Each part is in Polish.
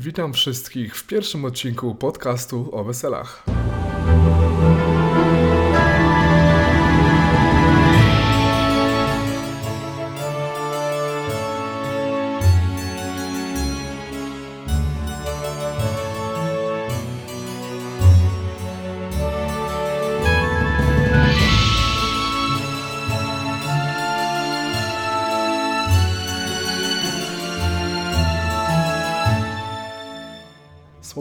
Witam wszystkich w pierwszym odcinku podcastu o weselach.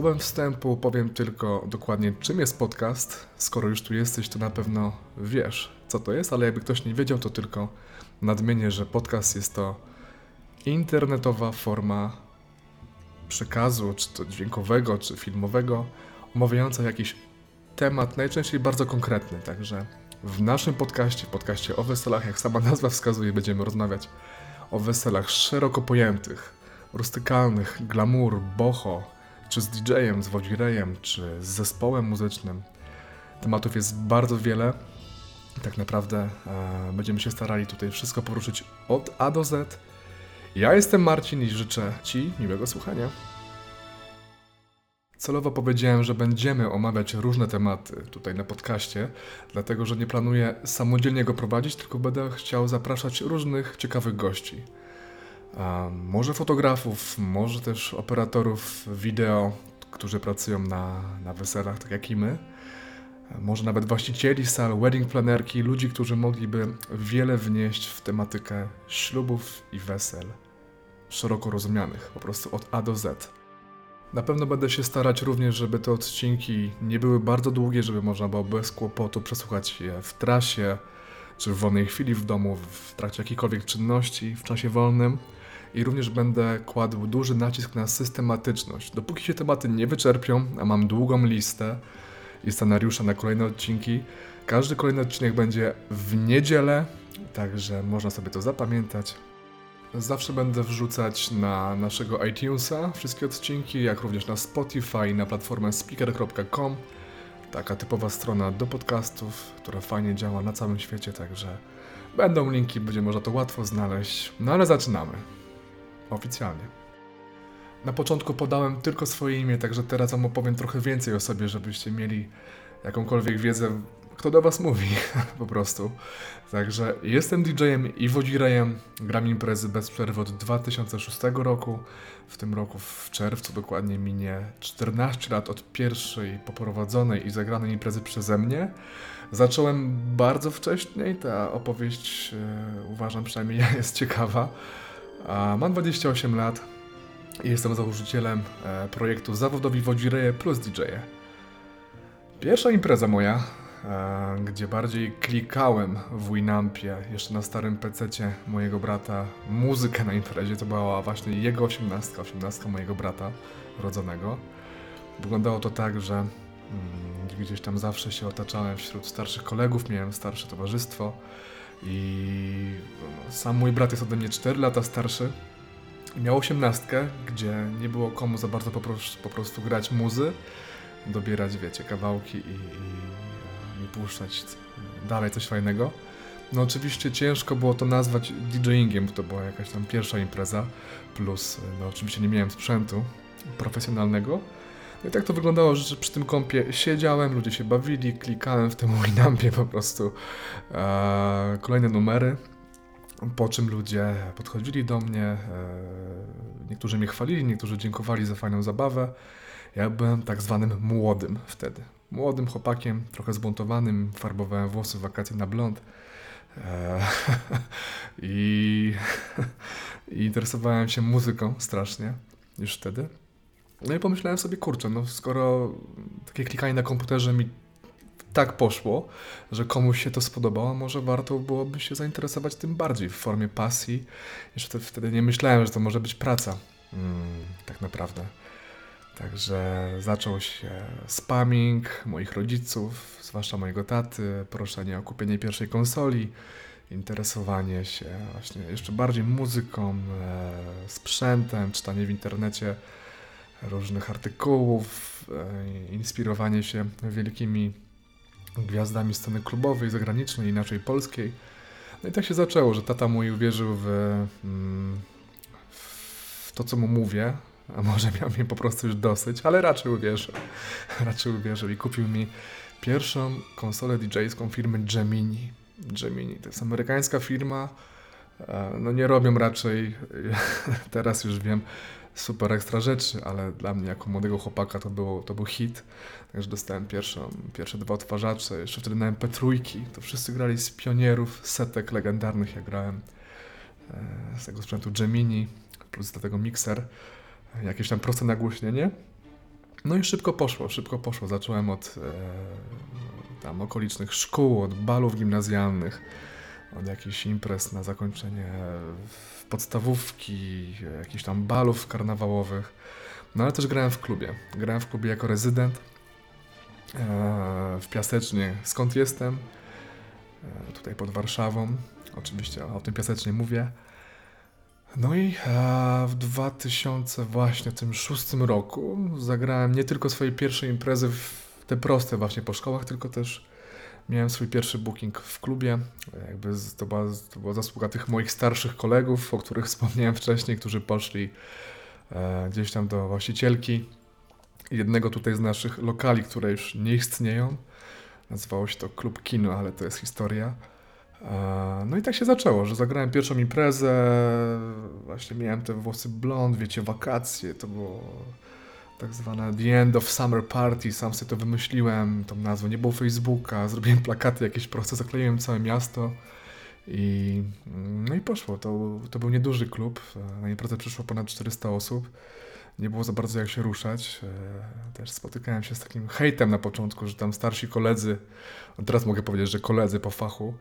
Słowem wstępu powiem tylko dokładnie, czym jest podcast. Skoro już tu jesteś, to na pewno wiesz, co to jest, ale jakby ktoś nie wiedział, to tylko nadmienię, że podcast jest to internetowa forma przekazu, czy to dźwiękowego, czy filmowego, omawiająca jakiś temat, najczęściej bardzo konkretny. Także w naszym podcaście, podcaście o weselach, jak sama nazwa wskazuje, będziemy rozmawiać o weselach szeroko pojętych, rustykalnych, glamour, boho, czy z DJ-em, z wodzirejem, czy z zespołem muzycznym. Tematów jest bardzo wiele. Tak naprawdę e, będziemy się starali tutaj wszystko poruszyć od A do Z. Ja jestem Marcin i życzę Ci miłego słuchania. Celowo powiedziałem, że będziemy omawiać różne tematy tutaj na podcaście, dlatego że nie planuję samodzielnie go prowadzić, tylko będę chciał zapraszać różnych ciekawych gości może fotografów, może też operatorów wideo, którzy pracują na, na weselach, tak jak i my. Może nawet właścicieli sal, wedding planerki, ludzi, którzy mogliby wiele wnieść w tematykę ślubów i wesel, szeroko rozumianych, po prostu od A do Z. Na pewno będę się starać również, żeby te odcinki nie były bardzo długie, żeby można było bez kłopotu przesłuchać je w trasie, czy w wolnej chwili w domu, w trakcie jakiejkolwiek czynności, w czasie wolnym i również będę kładł duży nacisk na systematyczność. Dopóki się tematy nie wyczerpią, a mam długą listę i scenariusze na kolejne odcinki, każdy kolejny odcinek będzie w niedzielę, także można sobie to zapamiętać. Zawsze będę wrzucać na naszego iTunesa wszystkie odcinki, jak również na Spotify, na platformę speaker.com. Taka typowa strona do podcastów, która fajnie działa na całym świecie, także będą linki, będzie można to łatwo znaleźć. No ale zaczynamy oficjalnie. Na początku podałem tylko swoje imię, także teraz wam opowiem trochę więcej o sobie, żebyście mieli jakąkolwiek wiedzę, kto do was mówi, po prostu. Także jestem DJ-em i wodzirejem, gram imprezy bez przerwy od 2006 roku. W tym roku w czerwcu dokładnie minie 14 lat od pierwszej poprowadzonej i zagranej imprezy przeze mnie. Zacząłem bardzo wcześnie i ta opowieść, yy, uważam przynajmniej jest ciekawa. Mam 28 lat i jestem założycielem e, projektu Zawodowi Wodzireje plus DJ. Pierwsza impreza moja, e, gdzie bardziej klikałem w Winampie, jeszcze na starym pececie mojego brata, muzykę na imprezie, to była właśnie jego osiemnastka, osiemnastka mojego brata rodzonego. Wyglądało to tak, że mm, gdzieś tam zawsze się otaczałem wśród starszych kolegów, miałem starsze towarzystwo, i sam mój brat jest ode mnie 4 lata starszy. Miał osiemnastkę, gdzie nie było komu za bardzo po prostu, po prostu grać muzy, dobierać, wiecie, kawałki i, i, i puszczać dalej coś fajnego. No oczywiście ciężko było to nazwać DJingiem, bo to była jakaś tam pierwsza impreza, plus no oczywiście nie miałem sprzętu profesjonalnego, no i tak to wyglądało, że przy tym kompie siedziałem, ludzie się bawili, klikałem w tym Winampie po prostu e, kolejne numery, po czym ludzie podchodzili do mnie, e, niektórzy mnie chwalili, niektórzy dziękowali za fajną zabawę. Ja byłem tak zwanym młodym wtedy. Młodym chłopakiem, trochę zbuntowanym, farbowałem włosy w wakacje na blond. E, I, I interesowałem się muzyką strasznie już wtedy. No i pomyślałem sobie, kurczę, no skoro takie klikanie na komputerze mi tak poszło, że komuś się to spodobało, może warto byłoby się zainteresować tym bardziej w formie pasji. Jeszcze wtedy nie myślałem, że to może być praca. Hmm, tak naprawdę. Także zaczął się spamming moich rodziców, zwłaszcza mojego taty, proszenie o kupienie pierwszej konsoli, interesowanie się właśnie jeszcze bardziej muzyką, e, sprzętem, czytanie w internecie różnych artykułów, e, inspirowanie się wielkimi gwiazdami sceny klubowej, zagranicznej, inaczej polskiej. No i tak się zaczęło, że tata mój uwierzył w, mm, w to, co mu mówię, a może miał mnie po prostu już dosyć, ale raczej uwierzył. Raczej uwierzył i kupił mi pierwszą konsolę DJ-ską firmy Gemini. Gemini to jest amerykańska firma, e, no nie robią raczej, teraz już wiem, super ekstra rzeczy, ale dla mnie jako młodego chłopaka to, było, to był hit. Także dostałem pierwszą, pierwsze dwa odtwarzacze, jeszcze wtedy na MP3. To wszyscy grali z pionierów, setek legendarnych. Ja grałem e, z tego sprzętu Gemini, plus do tego mikser, jakieś tam proste nagłośnienie. No i szybko poszło, szybko poszło. Zacząłem od e, tam okolicznych szkół, od balów gimnazjalnych, od jakichś imprez na zakończenie podstawówki, jakichś tam balów karnawałowych. No ale też grałem w klubie. Grałem w klubie jako rezydent e, w Piasecznie. Skąd jestem? E, tutaj pod Warszawą. Oczywiście o tym Piasecznie mówię. No i e, w 2006 roku zagrałem nie tylko swoje pierwsze imprezy w te proste właśnie po szkołach, tylko też miałem swój pierwszy booking w klubie. Jakby to była, to była zasługa tych moich starszych kolegów, o których wspomniałem wcześniej, którzy poszli e, gdzieś tam do właścicielki jednego tutaj z naszych lokali, które już nie istnieją. Nazywało się to Klub Kino, ale to jest historia. E, no i tak się zaczęło, że zagrałem pierwszą imprezę, właśnie miałem te włosy blond, wiecie, wakacje, to było tak zwane The End of Summer Party, sam sobie to wymyśliłem, tą nazwę, nie było Facebooka, zrobiłem plakaty jakieś proste, zakleiłem całe miasto i no i poszło, to, to był nieduży klub, na imprezę przyszło ponad 400 osób, nie było za bardzo jak się ruszać, e, też spotykałem się z takim hejtem na początku, że tam starsi koledzy, teraz mogę powiedzieć, że koledzy po fachu,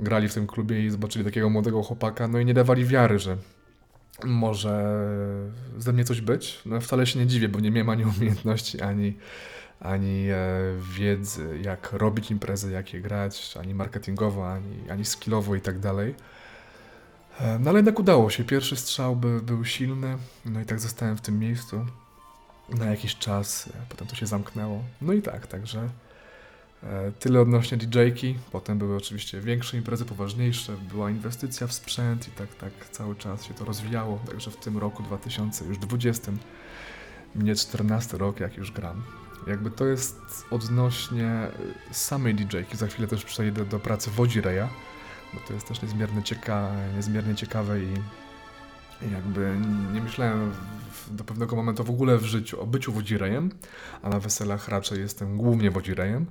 grali w tym klubie i zobaczyli takiego młodego chłopaka, no i nie dawali wiary, że może ze mnie coś być. No wcale się nie dziwię, bo nie miałem ani umiejętności, ani, ani e, wiedzy, jak robić imprezy, jak je grać, ani marketingowo, ani, ani skillowo i tak dalej. E, no ale jednak udało się. Pierwszy strzał by, był silny, no i tak zostałem w tym miejscu na jakiś czas, potem to się zamknęło. No i tak, także E, tyle odnośnie DJ-ki, potem były oczywiście większe imprezy, poważniejsze, była inwestycja w sprzęt i tak, tak cały czas się to rozwijało, także w tym roku 2020 mnie 14 rok jak już gram. Jakby to jest odnośnie samej DJ-ki, za chwilę też przejdę do pracy wodzireja, bo to jest też niezmiernie, cieka niezmiernie ciekawe i jakby nie myślałem do pewnego momentu w ogóle w życiu o byciu wodzirejem, a na weselach raczej jestem głównie wodzirejem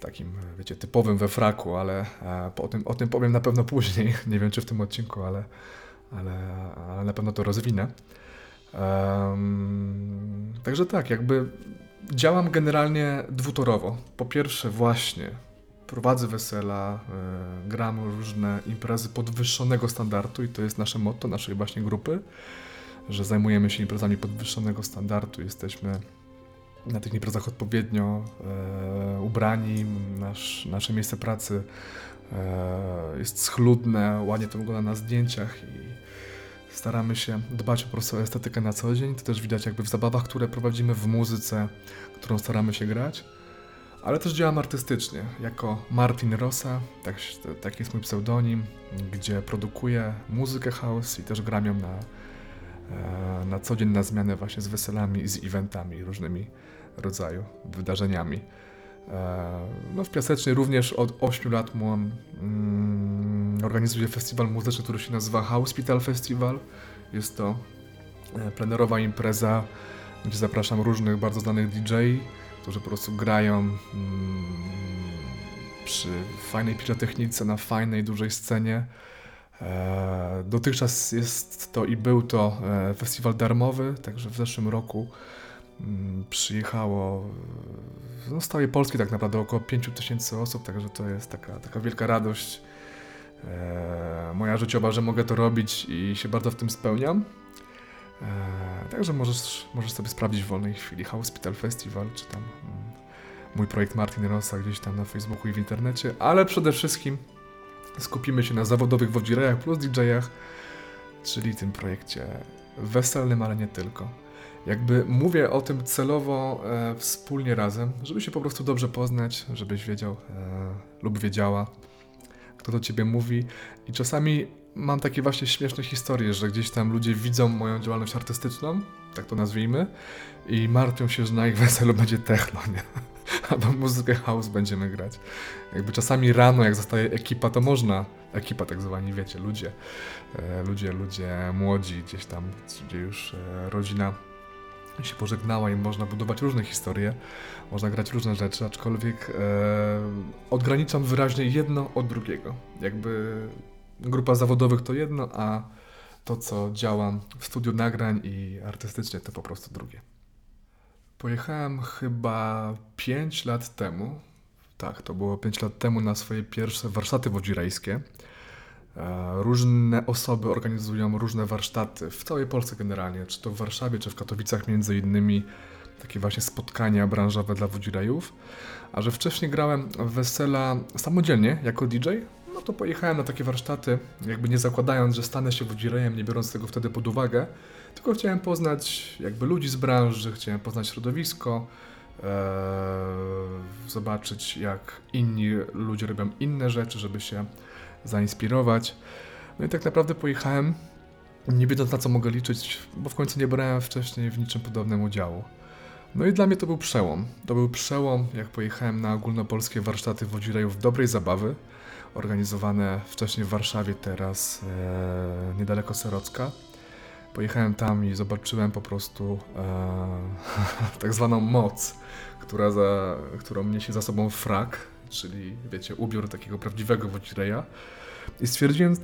takim, wiecie, typowym we fraku, ale e, o, tym, o tym powiem na pewno później. Nie wiem, czy w tym odcinku, ale, ale, ale na pewno to rozwinę. Um, także tak, jakby działam generalnie dwutorowo. Po pierwsze, właśnie prowadzę wesela, y, gram różne imprezy podwyższonego standardu i to jest nasze motto naszej właśnie grupy, że zajmujemy się imprezami podwyższonego standardu. Jesteśmy na tych imprezach odpowiednio e, ubrani, nasz, nasze miejsce pracy e, jest schludne, ładnie to wygląda na zdjęciach i staramy się dbać po prostu o estetykę na co dzień. To też widać jakby w zabawach, które prowadzimy, w muzyce, którą staramy się grać. Ale też działam artystycznie, jako Martin Rosa, tak, tak jest mój pseudonim, gdzie produkuję muzykę house i też gram ją na, e, na co dzień na zmianę właśnie z weselami i z eventami różnymi rodzaju wydarzeniami. E, no, w Piasecznej również od 8 lat mam, mm, organizuję festiwal muzyczny, który się nazywa Hospital Festival. Jest to e, plenerowa impreza, gdzie zapraszam różnych bardzo znanych DJ, którzy po prostu grają mm, przy fajnej pirotechnice, na fajnej, dużej scenie. E, dotychczas jest to i był to festiwal darmowy, także w zeszłym roku przyjechało no, z Polski tak naprawdę około 5 tysięcy osób, także to jest taka, taka wielka radość e, moja życiowa, że mogę to robić i się bardzo w tym spełniam. E, także możesz, możesz sobie sprawdzić w wolnej chwili Hospital Festival, czy tam mm, mój projekt Martin Rossa gdzieś tam na Facebooku i w internecie, ale przede wszystkim skupimy się na zawodowych wodzirejach plus DJ-ach, czyli tym projekcie weselnym, ale nie tylko. Jakby mówię o tym celowo e, wspólnie razem, żeby się po prostu dobrze poznać, żebyś wiedział e, lub wiedziała, kto do ciebie mówi. I czasami mam takie właśnie śmieszne historie, że gdzieś tam ludzie widzą moją działalność artystyczną, tak to nazwijmy, i martwią się, że na ich weselu będzie techno, nie? Albo muzykę house będziemy grać. Jakby czasami rano, jak zostaje ekipa, to można, ekipa tak zwani, wiecie, ludzie, e, ludzie, ludzie młodzi gdzieś tam, gdzie już e, rodzina się pożegnała i można budować różne historie, można grać różne rzeczy, aczkolwiek e, odgraniczam wyraźnie jedno od drugiego. Jakby grupa zawodowych to jedno, a to, co działam w studiu nagrań i artystycznie, to po prostu drugie. Pojechałem chyba 5 lat temu. Tak, to było 5 lat temu na swoje pierwsze warsztaty wodzirejskie. E, różne osoby organizują różne warsztaty w całej Polsce generalnie, czy to w Warszawie, czy w Katowicach między innymi takie właśnie spotkania branżowe dla wodzirejów. A że wcześniej grałem wesela samodzielnie jako DJ, no to pojechałem na takie warsztaty, jakby nie zakładając, że stanę się wodzirejem, nie biorąc tego wtedy pod uwagę, tylko chciałem poznać jakby ludzi z branży, chciałem poznać środowisko, e, zobaczyć jak inni ludzie robią inne rzeczy, żeby się zainspirować. No i tak naprawdę pojechałem, nie wiedząc na co mogę liczyć, bo w końcu nie brałem wcześniej w niczym podobnym udziału. No i dla mnie to był przełom. To był przełom, jak pojechałem na ogólnopolskie warsztaty wodzirejów dobrej zabawy, organizowane wcześniej w Warszawie, teraz e, niedaleko Serocka. Pojechałem tam i zobaczyłem po prostu e, tak zwaną moc, która za, którą niesie za sobą frak, czyli wiecie, ubiór takiego prawdziwego wodzireja. I stwierdziłem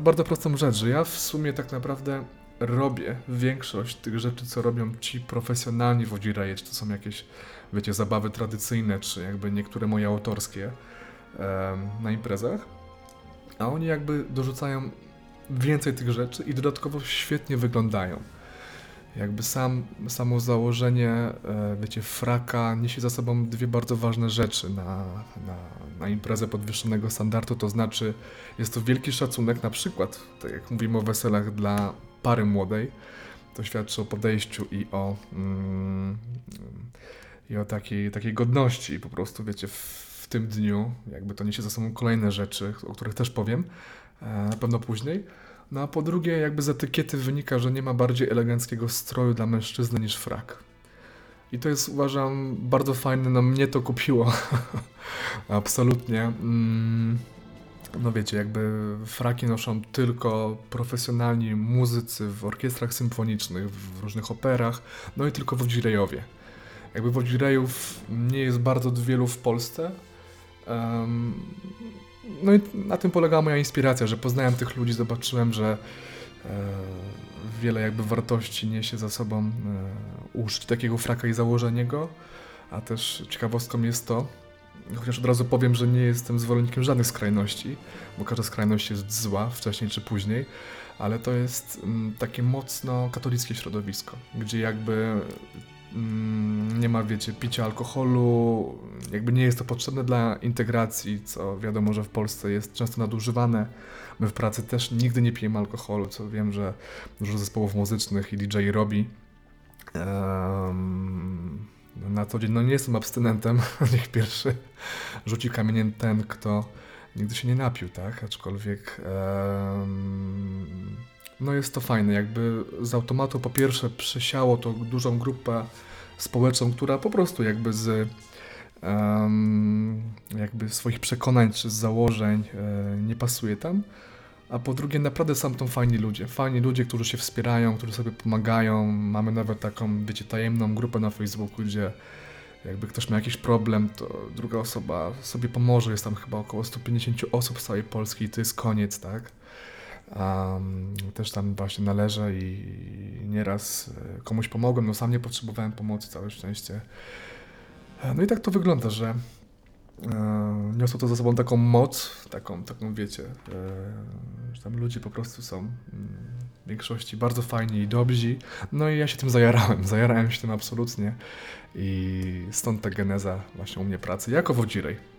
bardzo prostą rzecz, że ja w sumie tak naprawdę robię większość tych rzeczy, co robią ci profesjonalni wodzireje, czy to są jakieś, wiecie, zabawy tradycyjne, czy jakby niektóre moje autorskie na imprezach, a oni jakby dorzucają więcej tych rzeczy i dodatkowo świetnie wyglądają. Jakby sam, samo założenie, e, wiecie, fraka niesie za sobą dwie bardzo ważne rzeczy na, na, na imprezę podwyższonego standardu, to znaczy jest to wielki szacunek, na przykład, tak jak mówimy o weselach dla pary młodej, to świadczy o podejściu i o, mm, i o takiej, takiej godności po prostu, wiecie, w, w tym dniu, jakby to niesie za sobą kolejne rzeczy, o których też powiem, na pewno później, no a po drugie, jakby z etykiety wynika, że nie ma bardziej eleganckiego stroju dla mężczyzny niż frak. I to jest, uważam, bardzo fajne, no mnie to kupiło. Absolutnie. Mm, no wiecie, jakby fraki noszą tylko profesjonalni muzycy w orkiestrach symfonicznych, w różnych operach, no i tylko wodzirejowie. Jakby wodzirejów nie jest bardzo wielu w Polsce. No i na tym polegała moja inspiracja, że poznałem tych ludzi, zobaczyłem, że e, wiele jakby wartości niesie za sobą e, użyć takiego fraka i założenie go, a też ciekawostką jest to, chociaż od razu powiem, że nie jestem zwolennikiem żadnych skrajności, bo każda skrajność jest zła wcześniej czy później, ale to jest mm, takie mocno katolickie środowisko, gdzie jakby nie ma, wiecie, picia alkoholu, jakby nie jest to potrzebne dla integracji, co wiadomo, że w Polsce jest często nadużywane. My w pracy też nigdy nie pijemy alkoholu, co wiem, że dużo zespołów muzycznych i DJ robi. Um, na co dzień, no nie jestem abstynentem, niech pierwszy rzuci kamieniem ten, kto nigdy się nie napił, tak? Aczkolwiek um, no jest to fajne, jakby z automatu po pierwsze przesiało to dużą grupę społeczną, która po prostu jakby z um, jakby swoich przekonań czy z założeń e, nie pasuje tam. A po drugie, naprawdę są to fajni ludzie. Fajni ludzie, którzy się wspierają, którzy sobie pomagają. Mamy nawet taką, wiecie, tajemną grupę na Facebooku, gdzie jakby ktoś ma jakiś problem, to druga osoba sobie pomoże. Jest tam chyba około 150 osób z całej Polski i to jest koniec, tak? Um, też tam właśnie należę i nieraz e, komuś pomogłem, no sam nie potrzebowałem pomocy, całe szczęście. E, no i tak to wygląda, że e, niosło to za sobą taką moc, taką, taką wiecie, że tam ludzie po prostu są mm, w większości bardzo fajni i dobrzy. No i ja się tym zajarałem, zajarałem się tym absolutnie i stąd ta geneza właśnie u mnie pracy jako wodzirej.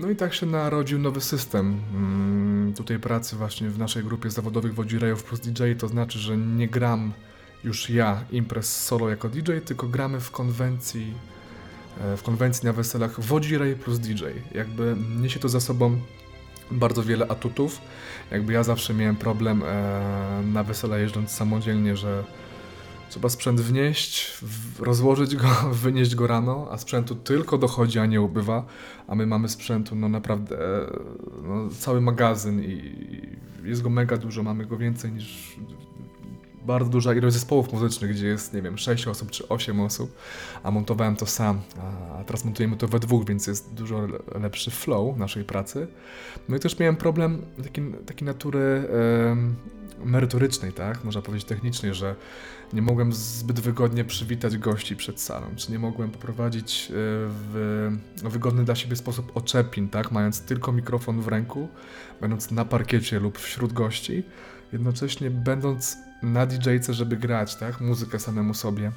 No i tak się narodził nowy system mm, tutaj pracy właśnie w naszej grupie zawodowych wodzirejów plus DJ, to znaczy, że nie gram już ja imprez solo jako DJ, tylko gramy w konwencji e, w konwencji na weselach wodzirej plus DJ. Jakby niesie to za sobą bardzo wiele atutów. Jakby ja zawsze miałem problem e, na wesela jeżdżąc samodzielnie, że trzeba sprzęt wnieść, rozłożyć go, wynieść go rano, a sprzętu tylko dochodzi, a nie ubywa, a my mamy sprzętu no naprawdę e, no, cały magazyn i jest go mega dużo, mamy go więcej niż bardzo duża ilość zespołów muzycznych, gdzie jest, nie wiem, 6 osób czy 8 osób, a montowałem to sam, a teraz montujemy to we dwóch, więc jest dużo lepszy flow naszej pracy. No i też miałem problem taki, taki natury e, merytorycznej, tak, można powiedzieć technicznej, że nie mogłem zbyt wygodnie przywitać gości przed salą, czy nie mogłem poprowadzić e, w wygodny dla siebie sposób oczepin, tak, mając tylko mikrofon w ręku, będąc na parkiecie lub wśród gości, jednocześnie będąc na DJ-ce, żeby grać, tak? Muzykę samemu sobie.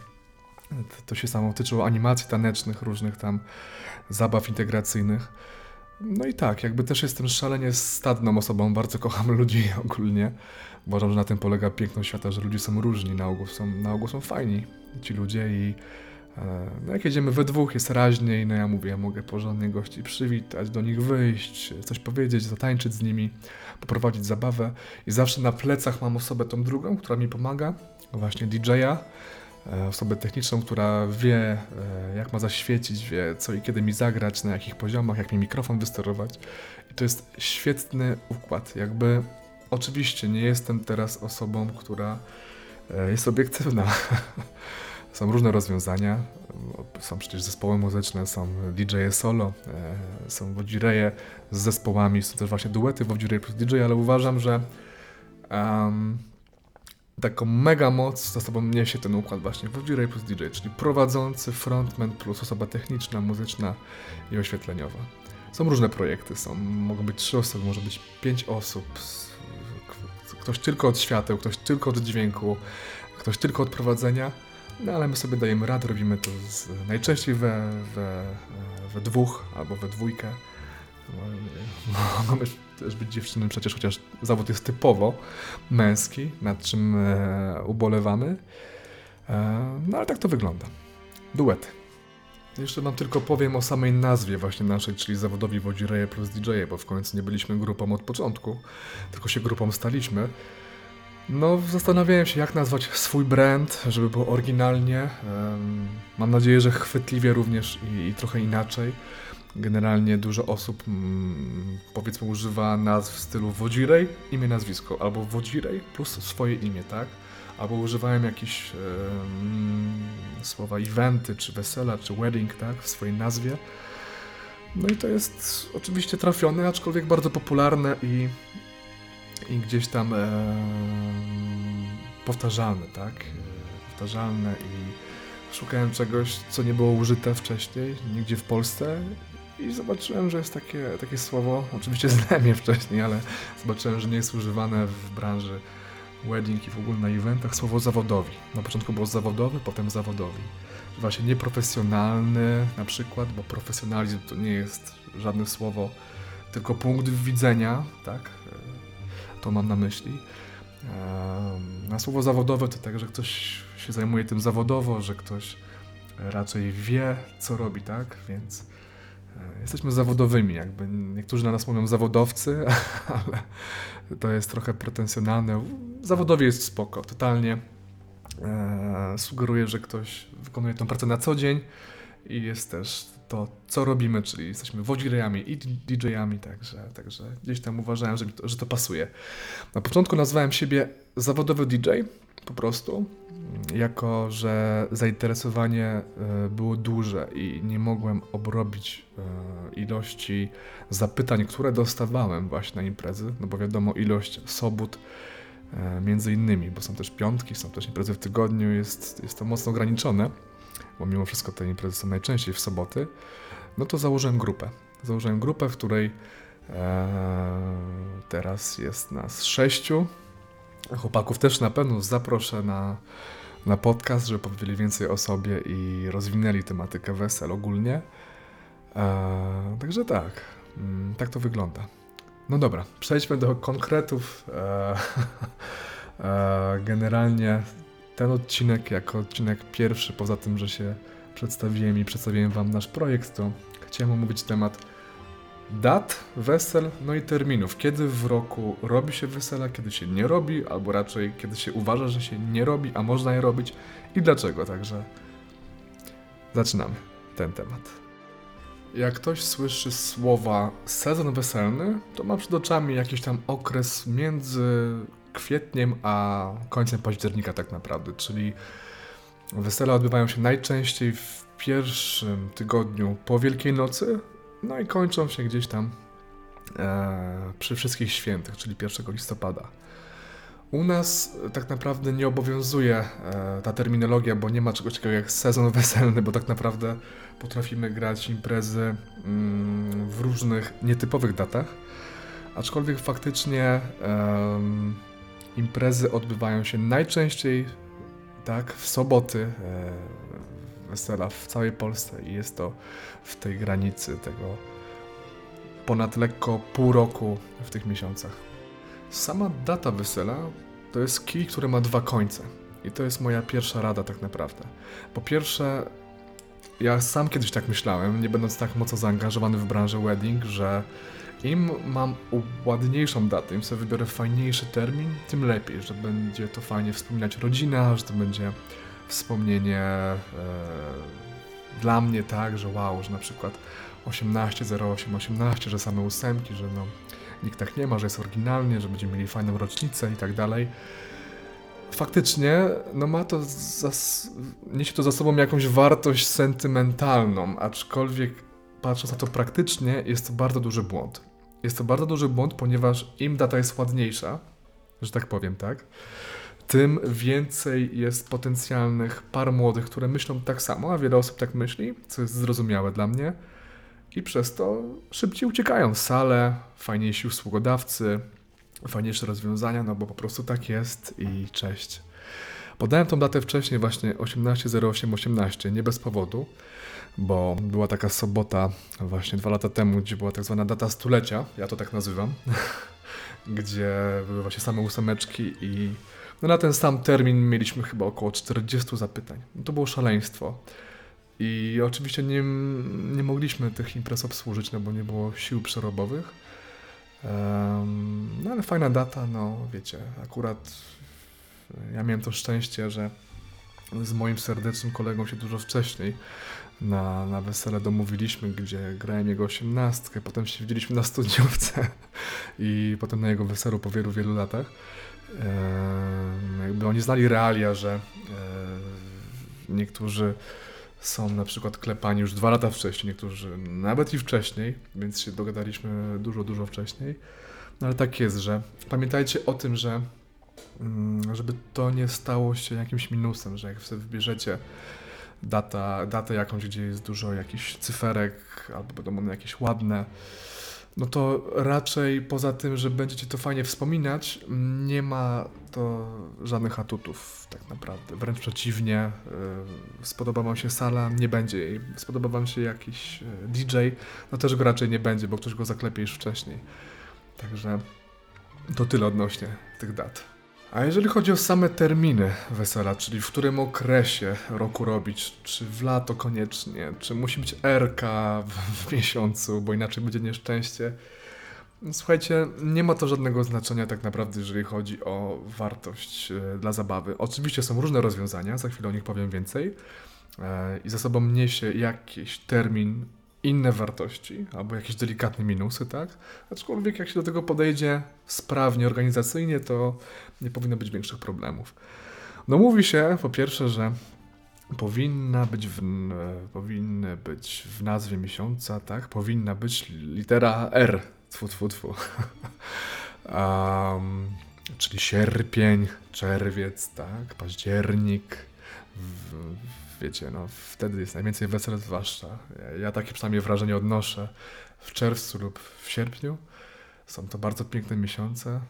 To się samo tyczyło animacji tanecznych, różnych tam zabaw integracyjnych. No i tak, jakby też jestem szalenie stadną osobą, bardzo kocham ludzi ogólnie. Uważam, że na tym polega piękność świata, że ludzie są różni, na ogół są, na ogół są fajni ci ludzie i e, no jak jedziemy we dwóch, jest raźniej, no ja mówię, ja mogę porządnie gości przywitać, do nich wyjść, coś powiedzieć, zatańczyć z nimi poprowadzić zabawę i zawsze na plecach mam osobę tą drugą, która mi pomaga, właśnie DJ-a, osobę techniczną, która wie, e, jak ma zaświecić, wie, co i kiedy mi zagrać, na jakich poziomach, jak mi mikrofon wysterować. I to jest świetny układ. Jakby oczywiście nie jestem teraz osobą, która e, jest obiektywna. Są różne rozwiązania. Są przecież zespoły muzyczne, są DJ solo, e, są wodzireje z zespołami, są też właśnie duety wodzireje plus DJ, ale uważam, że um, taką mega moc za sobą niesie ten układ właśnie wodzirej plus DJ, czyli prowadzący frontman plus osoba techniczna, muzyczna i oświetleniowa. Są różne projekty, są, mogą być trzy osoby, może być pięć osób, ktoś tylko od świateł, ktoś tylko od dźwięku, ktoś tylko od prowadzenia no ale my sobie dajemy radę, robimy to z, najczęściej we, we, we dwóch albo we dwójkę. Mogą też być dziewczyny przecież, chociaż zawód jest typowo męski, nad czym e, ubolewamy. E, no ale tak to wygląda. Duety. Jeszcze wam tylko powiem o samej nazwie właśnie naszej, czyli zawodowi Wodzireje plus DJ, bo w końcu nie byliśmy grupą od początku, tylko się grupą staliśmy. No, zastanawiałem się, jak nazwać swój brand, żeby było oryginalnie. Mam nadzieję, że chwytliwie również i, i trochę inaczej. Generalnie dużo osób, mm, powiedzmy, używa nazw w stylu Wodzirej, imię, nazwisko, albo Wodzirej plus swoje imię, tak? Albo używają jakieś um, słowa eventy, czy wesela, czy wedding, tak? W swojej nazwie. No i to jest oczywiście trafione, aczkolwiek bardzo popularne i i gdzieś tam powtarzalne, tak? Powtarzalne i szukałem czegoś, co nie było użyte wcześniej, nigdzie w Polsce i zobaczyłem, że jest takie, takie słowo, oczywiście znałem je wcześniej, ale zobaczyłem, że nie jest używane w branży wedding i w ogóle na eventach słowo zawodowi. Na początku było zawodowy, potem zawodowi. Właśnie nieprofesjonalny na przykład, bo profesjonalizm to nie jest żadne słowo, tylko punkt widzenia, tak? to mam na myśli. Na słowo zawodowe to tak, że ktoś się zajmuje tym zawodowo, że ktoś raczej wie, co robi, tak? Więc jesteśmy zawodowymi, jakby niektórzy na nas mówią zawodowcy, ale to jest trochę pretensjonalne. Zawodowi jest spoko, totalnie e, sugeruje, że ktoś wykonuje tę pracę na co dzień i jest też to, co robimy, czyli jesteśmy wodzirejami i DJ-ami, także, także gdzieś tam uważałem, że, to, że to pasuje. Na początku nazwałem siebie zawodowy DJ, po prostu, jako że zainteresowanie e, było duże i nie mogłem obrobić e, ilości zapytań, które dostawałem właśnie na imprezy, no bo wiadomo, ilość sobót e, między innymi, bo są też piątki, są też imprezy w tygodniu, jest, jest to mocno ograniczone bo mimo wszystko te imprezy są najczęściej w soboty, no to założyłem grupę. Założyłem grupę, w której e, teraz jest nas sześciu. Chłopaków też na pewno zaproszę na, na podcast, żeby powiedzieli więcej o sobie i rozwinęli tematykę wesel ogólnie. E, także tak, mm, tak to wygląda. No dobra, przejdźmy do konkretów. E, e generalnie ten odcinek jako odcinek pierwszy, poza tym, że się przedstawiłem i przedstawiłem Wam nasz projekt, to chciałem omówić temat dat, wesel, no i terminów. Kiedy w roku robi się wesela, kiedy się nie robi, albo raczej kiedy się uważa, że się nie robi, a można je robić i dlaczego. Także zaczynamy ten temat. Jak ktoś słyszy słowa sezon weselny, to ma przed oczami jakiś tam okres między kwietniem a końcem października tak naprawdę, czyli wesela odbywają się najczęściej w pierwszym tygodniu po Wielkiej Nocy, no i kończą się gdzieś tam e, przy wszystkich świętych, czyli 1 listopada. U nas tak naprawdę nie obowiązuje e, ta terminologia, bo nie ma czegoś takiego jak sezon weselny, bo tak naprawdę potrafimy grać imprezy mm, w różnych nietypowych datach. Aczkolwiek faktycznie em, imprezy odbywają się najczęściej tak w soboty e, wesela w całej Polsce i jest to w tej granicy tego ponad lekko pół roku w tych miesiącach. Sama data wesela to jest kij, który ma dwa końce. I to jest moja pierwsza rada tak naprawdę. Po pierwsze, ja sam kiedyś tak myślałem, nie będąc tak mocno zaangażowany w branżę wedding, że im mam ładniejszą datę, im sobie wybiorę fajniejszy termin, tym lepiej, że będzie to fajnie wspominać rodzina, że to będzie wspomnienie e, dla mnie tak, że wow, że na przykład 18, 08, 18, że same ósemki, że no nikt tak nie ma, że jest oryginalnie, że będziemy mieli fajną rocznicę i tak dalej. Faktycznie, no ma to, zas- niesie to za sobą jakąś wartość sentymentalną, aczkolwiek patrząc na to praktycznie, jest to bardzo duży błąd. Jest to bardzo duży błąd, ponieważ im data jest ładniejsza, że tak powiem, tak, tym więcej jest potencjalnych par młodych, które myślą tak samo, a wiele osób tak myśli, co jest zrozumiałe dla mnie, i przez to szybciej uciekają w salę, fajniejsi usługodawcy, fajniejsze rozwiązania, no bo po prostu tak jest i cześć. Podałem tą datę wcześniej, właśnie 18.08.18, nie bez powodu, bo była taka sobota właśnie dwa lata temu, gdzie była tak zwana data stulecia, ja to tak nazywam, gdzie były właśnie same ósemeczki i no na ten sam termin mieliśmy chyba około 40 zapytań. No to było szaleństwo. I oczywiście nie, nie mogliśmy tych imprez obsłużyć, no bo nie było sił przerobowych. Um, no ale fajna data, no wiecie, akurat ja miałem to szczęście, że z moim serdecznym kolegą się dużo wcześniej na, na wesele domówiliśmy, gdzie grałem jego osiemnastkę, potem się widzieliśmy na studniówce i potem na jego weselu po wielu, wielu latach. Jakby oni znali realia, że um, niektórzy są na przykład klepani już dwa lata wcześniej, niektórzy nawet i wcześniej, więc się dogadaliśmy dużo, dużo wcześniej. No ale tak jest, że pamiętajcie o tym, że mm, żeby to nie stało się jakimś minusem, że jak sobie wybierzecie data, datę jakąś, gdzie jest dużo jakichś cyferek, albo będą one jakieś ładne, no to raczej poza tym, że będziecie to fajnie wspominać, nie ma to żadnych atutów tak naprawdę. Wręcz przeciwnie, yy, spodoba wam się sala, nie będzie jej. Spodoba wam się jakiś yy, DJ, no też go raczej nie będzie, bo ktoś go zaklepie już wcześniej. Także to tyle odnośnie tych dat. A jeżeli chodzi o same terminy wesela, czyli w którym okresie roku robić, czy w lato koniecznie, czy musi być RK w, w miesiącu, bo inaczej będzie nieszczęście. Słuchajcie, nie ma to żadnego znaczenia tak naprawdę, jeżeli chodzi o wartość e, dla zabawy. Oczywiście są różne rozwiązania, za chwilę o nich powiem więcej. E, I za sobą niesie jakiś termin inne wartości albo jakieś delikatne minusy, tak? Aczkolwiek jak się do tego podejdzie sprawnie, organizacyjnie, to nie powinno być większych problemów. No mówi się po pierwsze, że powinna być w, powinny być w nazwie miesiąca, tak? Powinna być litera R. Tfu, tfu, tfu. um, czyli sierpień, czerwiec, tak? Październik. W, wiecie, no wtedy jest najwięcej wesel, zwłaszcza. Ja, takie przynajmniej wrażenie odnoszę w czerwcu lub w sierpniu. Są to bardzo piękne miesiące. E,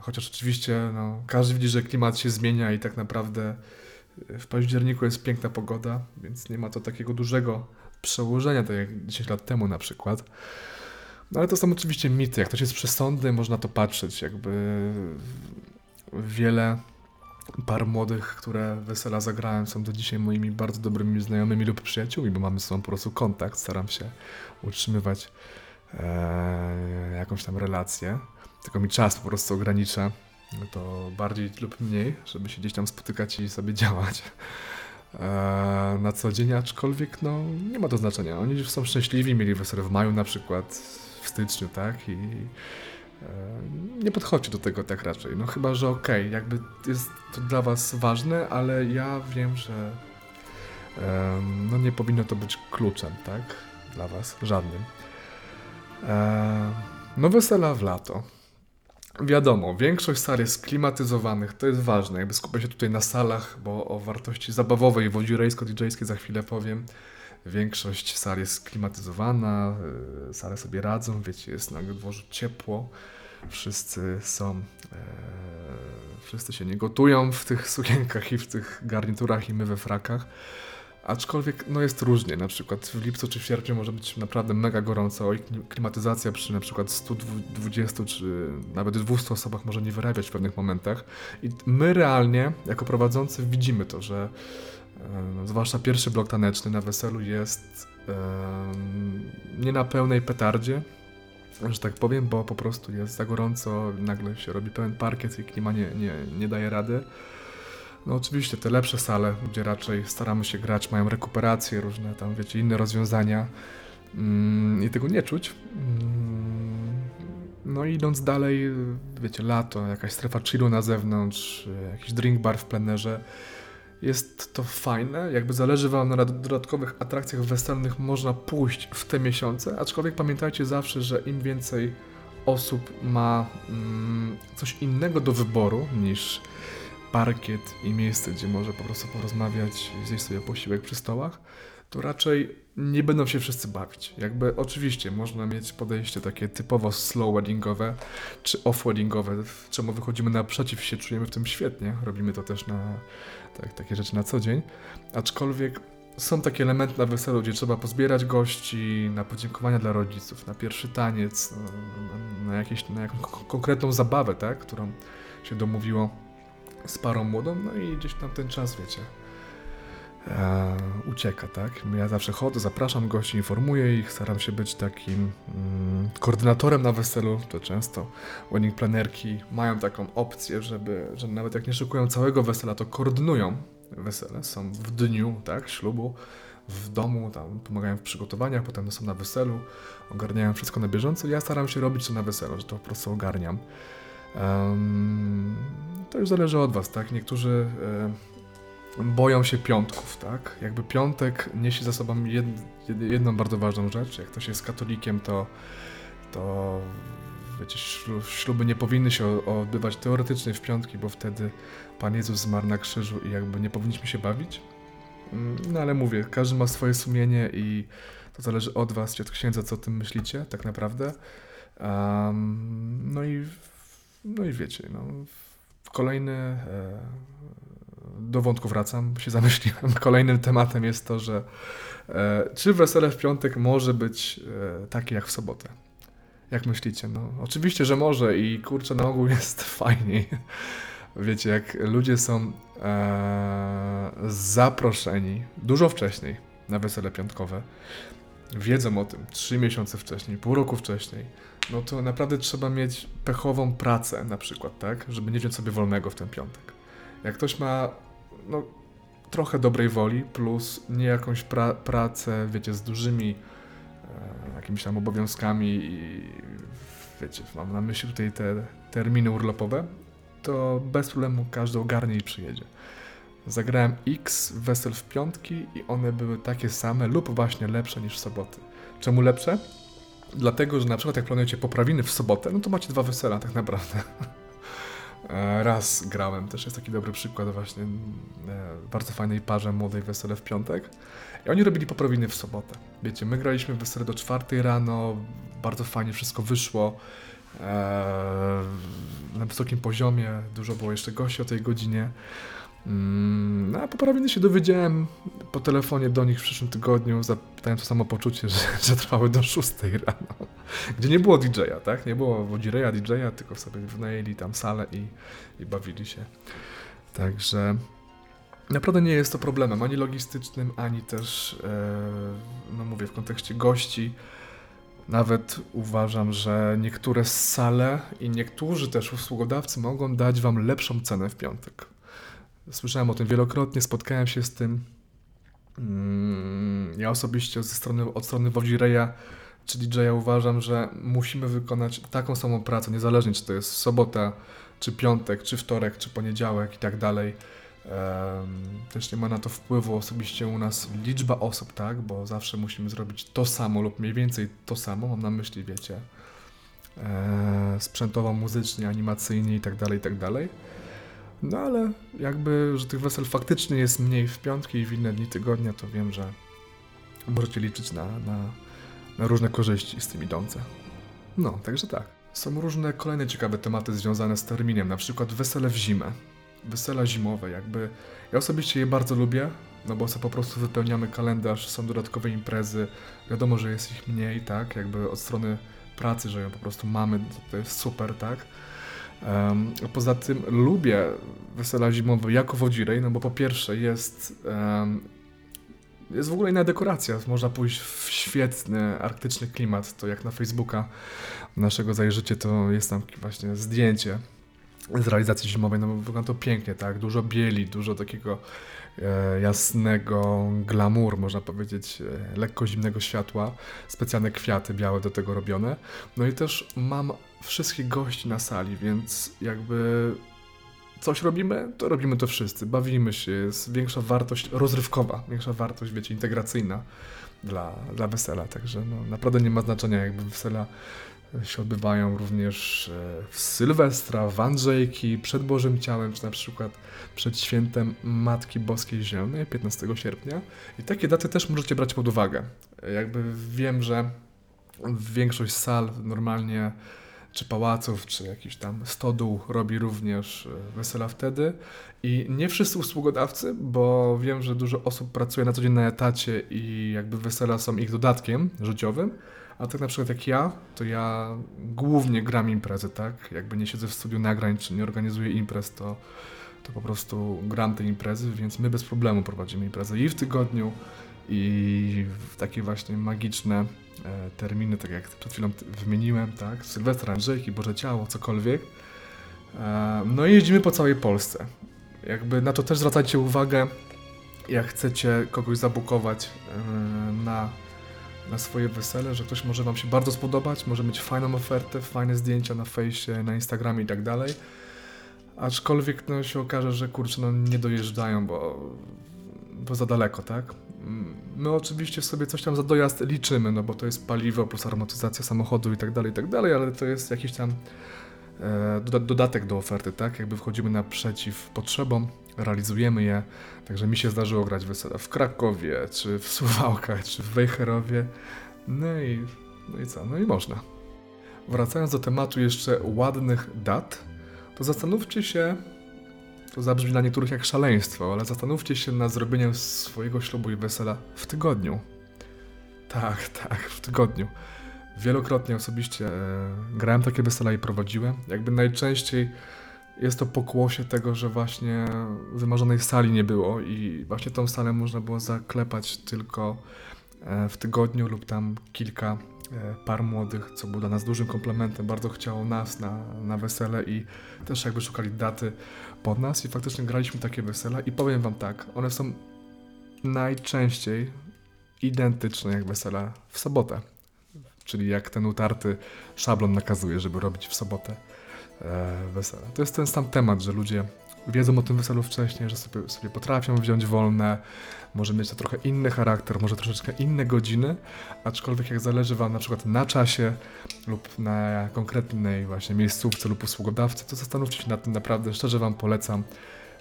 chociaż oczywiście no, każdy widzi, że klimat się zmienia i tak naprawdę w październiku jest piękna pogoda, więc nie ma to takiego dużego przełożenia, tak jak 10 lat temu na przykład. No ale to są oczywiście mity. Jak ktoś jest przesądny, można to patrzeć. Jakby wiele par młodych, które wesela zagrałem, są do dzisiaj moimi bardzo dobrymi znajomymi lub przyjaciółmi, bo mamy z sobą po prostu kontakt. Staram się utrzymywać e, jakąś tam relację, tylko mi czas po prostu ogranicza, to bardziej lub mniej, żeby się gdzieś tam spotykać i sobie działać e, na co dzień, aczkolwiek no, nie ma to znaczenia. Oni już są szczęśliwi, mieli wesele w maju na przykład, w styczniu, tak? I nie podchodźcie do tego tak raczej. No chyba, że okej, okay, jakby jest to dla was ważne, ale ja wiem, że no nie powinno to być kluczem, tak? Dla was, żadnym. No wesela w lato. Wiadomo, większość sal jest sklimatyzowanych, to jest ważne, jakby skupię się tutaj na salach, bo o wartości zabawowej wodzirejsko-djskiej za chwilę powiem. Większość sal jest sklimatyzowana, y, sale sobie radzą, wiecie, jest na dworzu ciepło, wszyscy są, e, wszyscy się nie gotują w tych sukienkach i w tych garniturach i my we frakach. Aczkolwiek no jest różnie, na przykład w lipcu czy w sierpniu może być naprawdę mega gorąco i klimatyzacja przy na przykład 120 czy nawet 200 osobach może nie wyrabiać w pewnych momentach i my realnie jako prowadzący widzimy to, że zwłaszcza pierwszy blok taneczny na weselu jest nie na pełnej petardzie, że tak powiem, bo po prostu jest za gorąco, nagle się robi pełen parkiet i klima nie, nie, nie daje rady. No oczywiście te lepsze sale, gdzie raczej staramy się grać, mają rekuperacje, różne tam, wiecie, inne rozwiązania mm, i tego nie czuć. Mm, no i idąc dalej, wiecie, lato, jakaś strefa chillu na zewnątrz, jakiś drink bar w plenerze. Jest to fajne, jakby zależy Wam na dodatkowych atrakcjach weselnych, można pójść w te miesiące, aczkolwiek pamiętajcie zawsze, że im więcej osób ma mm, coś innego do wyboru niż parkiet i miejsce, gdzie może po prostu porozmawiać i zjeść sobie posiłek przy stołach, to raczej nie będą się wszyscy bawić. Jakby oczywiście można mieć podejście takie typowo slow weddingowe czy off weddingowe, czemu wychodzimy naprzeciw, się czujemy w tym świetnie, robimy to też na tak, takie rzeczy na co dzień, aczkolwiek są takie elementy na weselu, gdzie trzeba pozbierać gości, na podziękowania dla rodziców, na pierwszy taniec, na, jakieś, na jakąś konkretną zabawę, tak, którą się domówiło z parą młodą, no i gdzieś tam ten czas, wiecie, e, ucieka, tak? Ja zawsze chodzę, zapraszam gości, informuję ich, staram się być takim mm, koordynatorem na weselu, to często wedding planerki mają taką opcję, żeby, że nawet jak nie szykują całego wesela, to koordynują wesele, są w dniu, tak, ślubu, w domu, tam pomagają w przygotowaniach, potem są na weselu, ogarniają wszystko na bieżąco. Ja staram się robić to na weselu, że to po prostu ogarniam. Um, to już zależy od Was, tak? Niektórzy e, boją się piątków, tak? Jakby piątek niesie za sobą jed, jedną bardzo ważną rzecz. Jak ktoś jest katolikiem, to, to wiecie, śluby nie powinny się odbywać teoretycznie w piątki, bo wtedy Pan Jezus zmarł na krzyżu i jakby nie powinniśmy się bawić. Mm, no ale mówię, każdy ma swoje sumienie i to zależy od Was, czy od księdza, co o tym myślicie, tak naprawdę. Um, no i no i wiecie, no, kolejny, e, do wątku wracam, się zamyśliłem. Kolejnym tematem jest to, że e, czy wesele w piątek może być e, takie jak w sobotę? Jak myślicie? No, oczywiście, że może i kurczę, na ogół jest fajniej. Wiecie, jak ludzie są e, zaproszeni dużo wcześniej na wesele piątkowe, wiedzą o tym trzy miesiące wcześniej, pół roku wcześniej, no to naprawdę trzeba mieć pechową pracę na przykład, tak? Żeby nie wziąć sobie wolnego w ten piątek. Jak ktoś ma no, trochę dobrej woli, plus nie jakąś pra pracę, wiecie, z dużymi e, jakimiś tam obowiązkami i wiecie, mam na myśli tutaj te terminy urlopowe, to bez problemu każdy ogarnie i przyjedzie. Zagrałem X wesel w piątki i one były takie same lub właśnie lepsze niż w soboty. Czemu lepsze? Dlatego, że na przykład jak planujecie poprawiny w sobotę, no to macie dwa wesela tak naprawdę. E, raz grałem, też jest taki dobry przykład właśnie e, bardzo fajnej parze młodej wesele w piątek. I oni robili poprawiny w sobotę. Wiecie, my graliśmy wesele do czwartej rano, bardzo fajnie wszystko wyszło. E, na wysokim poziomie, dużo było jeszcze gości o tej godzinie. Mm, no a poprawiny się dowiedziałem po telefonie do nich w przyszłym tygodniu, zapytałem to samo poczucie, że, że trwały do 6 rano. Gdzie nie było DJ-a, tak? Nie było wodzireja, DJ-a, tylko sobie wynajęli tam salę i, i bawili się. Także naprawdę nie jest to problemem ani logistycznym, ani też, e, no mówię, w kontekście gości. Nawet uważam, że niektóre sale i niektórzy też usługodawcy mogą dać Wam lepszą cenę w piątek. Słyszałem o tym wielokrotnie, spotkałem się z tym. Mm, Ja osobiście ze strony, od strony Wozireja czy DJ-a uważam, że musimy wykonać taką samą pracę, niezależnie czy to jest sobota, czy piątek, czy wtorek, czy poniedziałek i tak dalej. Też nie ma na to wpływu osobiście u nas liczba osób, tak? Bo zawsze musimy zrobić to samo lub mniej więcej to samo, mam na myśli, wiecie, e, sprzętowo, muzycznie, animacyjnie i tak dalej, i tak dalej. No ale jakby, że tych wesel faktycznie jest mniej w piątki i w inne dni tygodnia, to wiem, że możecie liczyć na, na, na różne korzyści z tym idące. No, także tak. Są różne kolejne ciekawe tematy związane z terminem, na przykład wesele w zimę. Wesela zimowe, jakby. Ja osobiście je bardzo lubię, no bo sobie po prostu wypełniamy kalendarz, są dodatkowe imprezy. Wiadomo, że jest ich mniej, tak? Jakby od strony pracy, że ją po prostu mamy, to, to jest super, tak? Poza tym lubię wesela zimowe jako wodzirej, no bo po pierwsze jest jest w ogóle inna dekoracja. Można pójść w świetny arktyczny klimat. To jak na Facebooka naszego zajrzycie, to jest tam właśnie zdjęcie z realizacji zimowej. No bo wygląda to pięknie, tak? Dużo bieli, dużo takiego e, jasnego glamour, można powiedzieć, e, lekko zimnego światła. Specjalne kwiaty białe do tego robione. No i też mam wszystkich gości na sali, więc jakby coś robimy, to robimy to wszyscy. Bawimy się, jest większa wartość rozrywkowa, większa wartość, wiecie, integracyjna dla, dla wesela. Także no, naprawdę nie ma znaczenia, jakby wesela się odbywają również e, w Sylwestra, w Andrzejki, przed Bożym Ciałem, czy na przykład przed świętem Matki Boskiej Zielnej, 15 sierpnia. I takie daty też możecie brać pod uwagę. E, Jakby wiem, że większość sal normalnie czy pałaców, czy jakiś tam stodół robi również e, wesela wtedy. I nie wszyscy usługodawcy, bo wiem, że dużo osób pracuje na co dzień na etacie i jakby wesela są ich dodatkiem życiowym. A tak na przykład jak ja, to ja głównie gram imprezy, tak? Jakby nie siedzę w studiu nagrań, czy nie organizuję imprez, to, to po prostu gram te imprezy, więc my bez problemu prowadzimy imprezy i w tygodniu, i w takie właśnie magiczne terminy, tak jak przed chwilą wymieniłem, tak? Sylwestra, Andrzejki, Boże Ciało, cokolwiek. E, no i jeździmy po całej Polsce. Jakby na to też zwracajcie uwagę, jak chcecie kogoś zabukować e, na, na swoje wesele, że ktoś może Wam się bardzo spodobać, może mieć fajną ofertę, fajne zdjęcia na fejsie, na Instagramie i tak dalej. Aczkolwiek no, się okaże, że kurczę, no nie dojeżdżają, bo, bo za daleko, tak? Mm, My oczywiście sobie coś tam za dojazd liczymy, no bo to jest paliwo plus amortyzacja samochodu i tak dalej, i tak dalej, ale to jest jakiś tam e, doda- dodatek do oferty, tak? Jakby wchodzimy naprzeciw potrzebom, realizujemy je. Także mi się zdarzyło grać wesela w Krakowie, czy w Suwałkach, czy w Wejherowie. No i, no i co? No i można. Wracając do tematu jeszcze ładnych dat, to zastanówcie się, to zabrzmi dla niektórych jak szaleństwo, ale zastanówcie się nad zrobieniem swojego ślubu i wesela w tygodniu. Tak, tak, w tygodniu. Wielokrotnie osobiście e, grałem takie wesela i prowadziłem. Jakby najczęściej jest to pokłosie tego, że właśnie wymarzonej sali nie było i właśnie tą salę można było zaklepać tylko e, w tygodniu lub tam kilka par młodych, co było dla nas dużym komplementem. Bardzo chciało nas na, na wesele i też jakby szukali daty pod nas i faktycznie graliśmy takie wesela i powiem wam tak, one są najczęściej identyczne jak wesela w sobotę. Czyli jak ten utarty szablon nakazuje, żeby robić w sobotę e, wesela. To jest ten sam temat, że ludzie wiedzą o tym weselu wcześniej, że sobie, sobie potrafią wziąć wolne, może mieć to trochę inny charakter, może troszeczkę inne godziny, aczkolwiek jak zależy Wam na przykład na czasie lub na konkretnej właśnie miejscówce lub usługodawcy, to zastanówcie się nad tym naprawdę, szczerze Wam polecam.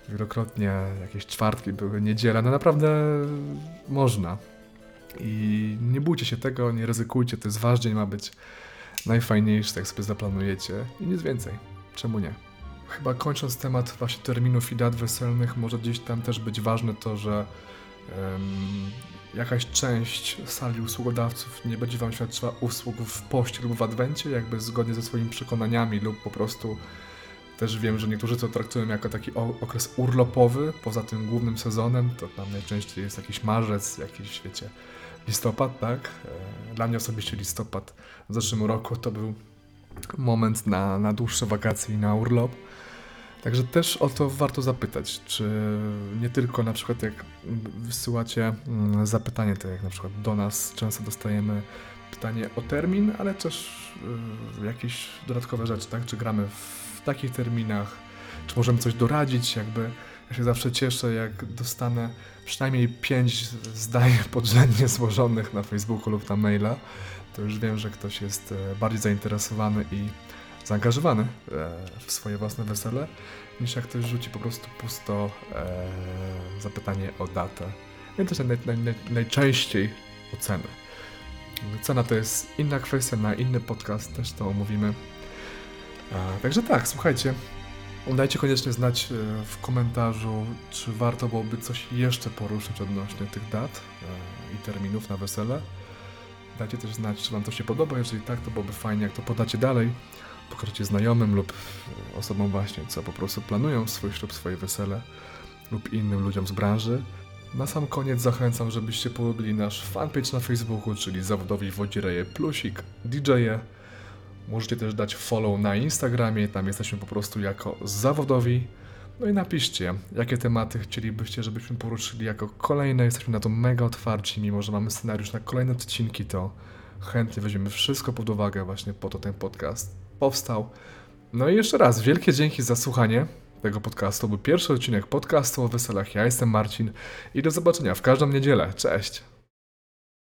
Wielokrotnie jakieś czwartki były, niedziela, no naprawdę można. I nie bójcie się tego, nie ryzykujcie, to jest dzień, ma być najfajniejszy, tak sobie zaplanujecie i nic więcej. Czemu nie? Chyba kończąc temat właśnie terminów i dat weselnych, może gdzieś tam też być ważne to, że em, jakaś część sali usługodawców nie będzie Wam świadczyła usług w poście lub w adwencie, jakby zgodnie ze swoimi przekonaniami lub po prostu też wiem, że niektórzy to traktują jako taki okres urlopowy, poza tym głównym sezonem, to tam najczęściej jest jakiś marzec, jakiś, wiecie, listopad, tak? E, Dla mnie osobiście listopad w zeszłym roku to był moment na, na dłuższe wakacje i na urlop. Także też o to warto zapytać, czy nie tylko na przykład jak wysyłacie mm, zapytanie, tak jak na przykład do nas często dostajemy pytanie o termin, ale też y, jakieś dodatkowe rzeczy, tak? Czy gramy w takich terminach, czy możemy coś doradzić, jakby ja się zawsze cieszę, jak dostanę przynajmniej pięć zdań podrzędnie złożonych na Facebooku lub na maila, to już wiem, że ktoś jest e, bardziej zainteresowany i zaangażowany e, w swoje własne wesele, niż jak ktoś rzuci po prostu pusto e, zapytanie o datę. No I też naj, naj, naj, najczęściej o cenę. Cena to jest inna kwestia, na inny podcast też to omówimy. E, także tak, słuchajcie, Dajcie koniecznie znać e, w komentarzu, czy warto byłoby coś jeszcze poruszyć odnośnie tych dat e, i terminów na wesele. Dajcie też znać, czy Wam to się podoba. Jeżeli tak, to byłoby fajnie, jak to podacie dalej. Pokażecie znajomym lub osobom właśnie, co po prostu planują swój ślub, swoje wesele lub innym ludziom z branży. Na sam koniec zachęcam, żebyście polubili nasz fanpage na Facebooku, czyli Zawodowi Wodzireje Plusik DJ-e. Możecie też dać follow na Instagramie, tam jesteśmy po prostu jako zawodowi. No i napiszcie, jakie tematy chcielibyście, żebyśmy poruszyli jako kolejne. Jesteśmy na to mega otwarci, mimo że mamy scenariusz na kolejne odcinki, to chętnie weźmiemy wszystko pod uwagę, właśnie po to ten podcast powstał. No i jeszcze raz, wielkie dzięki za słuchanie tego podcastu. Był pierwszy odcinek podcastu o weselach. Ja jestem Marcin i do zobaczenia w każdą niedzielę. Cześć!